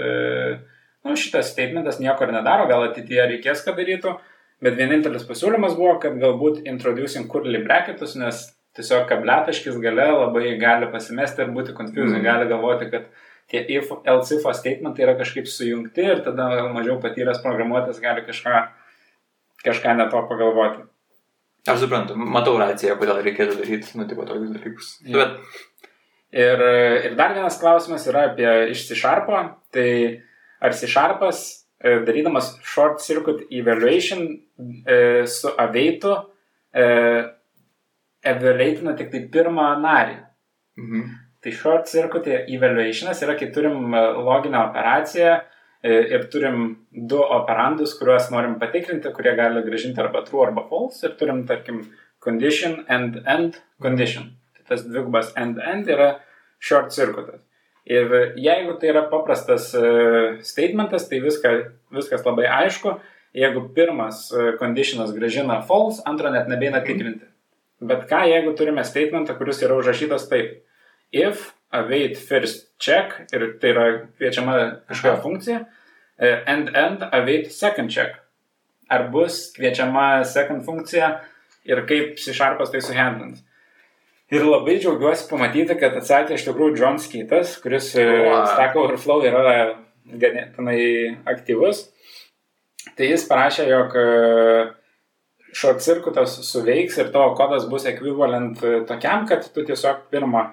nu, šitas statementas nieko ir nedaro, gal ateityje reikės, kad darytų. Bet vienintelis pasiūlymas buvo, kad galbūt introducing curly bracketus, nes tiesiog kabletaškis gale labai gali pasimesti ir būti confusing, mm. gali galvoti, kad tie if, else if statementai yra kažkaip sujungti ir tada mažiau patyręs programuotojas gali kažką, kažką ne to pagalvoti. Aš suprantu, matau raciją, kodėl reikėtų daryti, nu, tipo tokius dalykus. Ja. Bet... Ir, ir dar vienas klausimas yra apie išsišarpą. Tai ar sišarpas E, darydamas short circuit evaluation e, su aveitu e, evaluatina tik tai pirmą narį. Mhm. Tai short circuit evaluationas yra, kai turim loginę operaciją ir turim du operandus, kuriuos norim patikrinti, kurie gali gražinti arba true arba false ir turim, tarkim, condition and end condition. Tai tas dvigubas end end yra short circuitas. Ir jeigu tai yra paprastas e, statementas, tai viska, viskas labai aišku. Jeigu pirmas e, conditionas gražina false, antro net nebeina tikrinti. Bet ką, jeigu turime statementą, kuris yra užrašytas taip. If await first check, ir tai yra kviečiama kažkokia funkcija, e, and end await second check. Ar bus kviečiama second funkcija ir kaip C Sharpas tai suhandlins. Ir labai džiaugiuosi pamatyti, kad atsakė iš tikrųjų John Skytas, kuris e, wow. Stack Overflow yra ganėtinai aktyvus. Tai jis parašė, jog e, short circuitas suveiks ir tavo kodas bus ekvivalent e, tokiam, kad tu tiesiog pirmą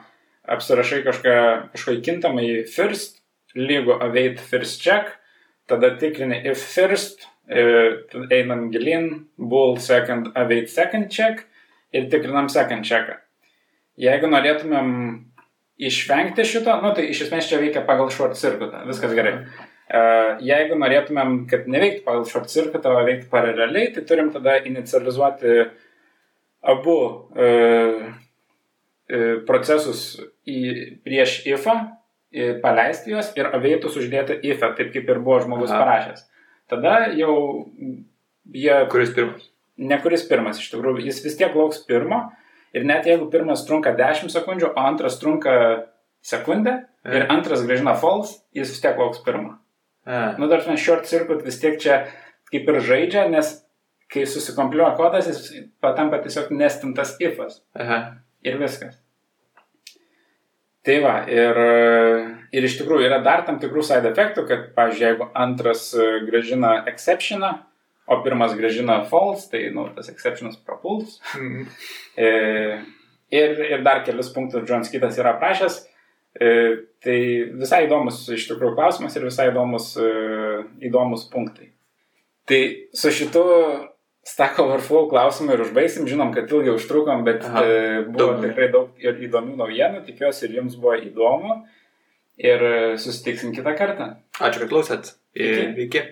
apsirašai kažką, kažkokį kintamą į first, lygu await first check, tada tikrini if first, einam gilin, bool second, await second check ir tikrinam second checką. Jeigu norėtumėm išvengti šito, nu, tai iš esmės čia veikia pagal short circuitą, viskas gerai. Uh, jeigu norėtumėm, kad neveiktų pagal short circuitą, o veiktų paraleliai, tai turim tada inicializuoti abu uh, procesus į, prieš ifą, paleisti juos ir aveitus uždėti ifą, taip kaip ir buvo žmogus Aha. parašęs. Tada jau jie... Kuris pirmas? Ne kuris pirmas, iš tikrųjų, jis vis tiek lauks pirmo, Ir net jeigu pirmas trunka 10 sekundžių, o antras trunka sekundę ja. ir antras gražina false, jis vis tiek lauks pirmą. Ja. Nu, dar mes short circuit vis tiek čia kaip ir žaidžia, nes kai susikompliuoja kodas, jis patampa tiesiog nestintas ifas. Aha. Ir viskas. Tai va, ir, ir iš tikrųjų yra dar tam tikrų side efektų, kad, pavyzdžiui, jeigu antras gražina exceptioną, o pirmas gražina false, tai nu, tas exceptionas prapuls. Mm. *laughs* e, ir, ir dar kelius punktus John Skitas yra aprašęs. E, tai visai įdomus iš tikrųjų klausimas ir visai įdomus, e, įdomus punktai. Tai su šitu Stack Overflow klausimu ir užbaigsim. Žinom, kad ilgai užtrukom, bet Aha. e, buvo Daug. tikrai daug ir įdomių naujienų. Tikiuosi ir jums buvo įdomu. Ir e, susitiksim kitą kartą. Ačiū, kad klausėt. Iki. Ir iki.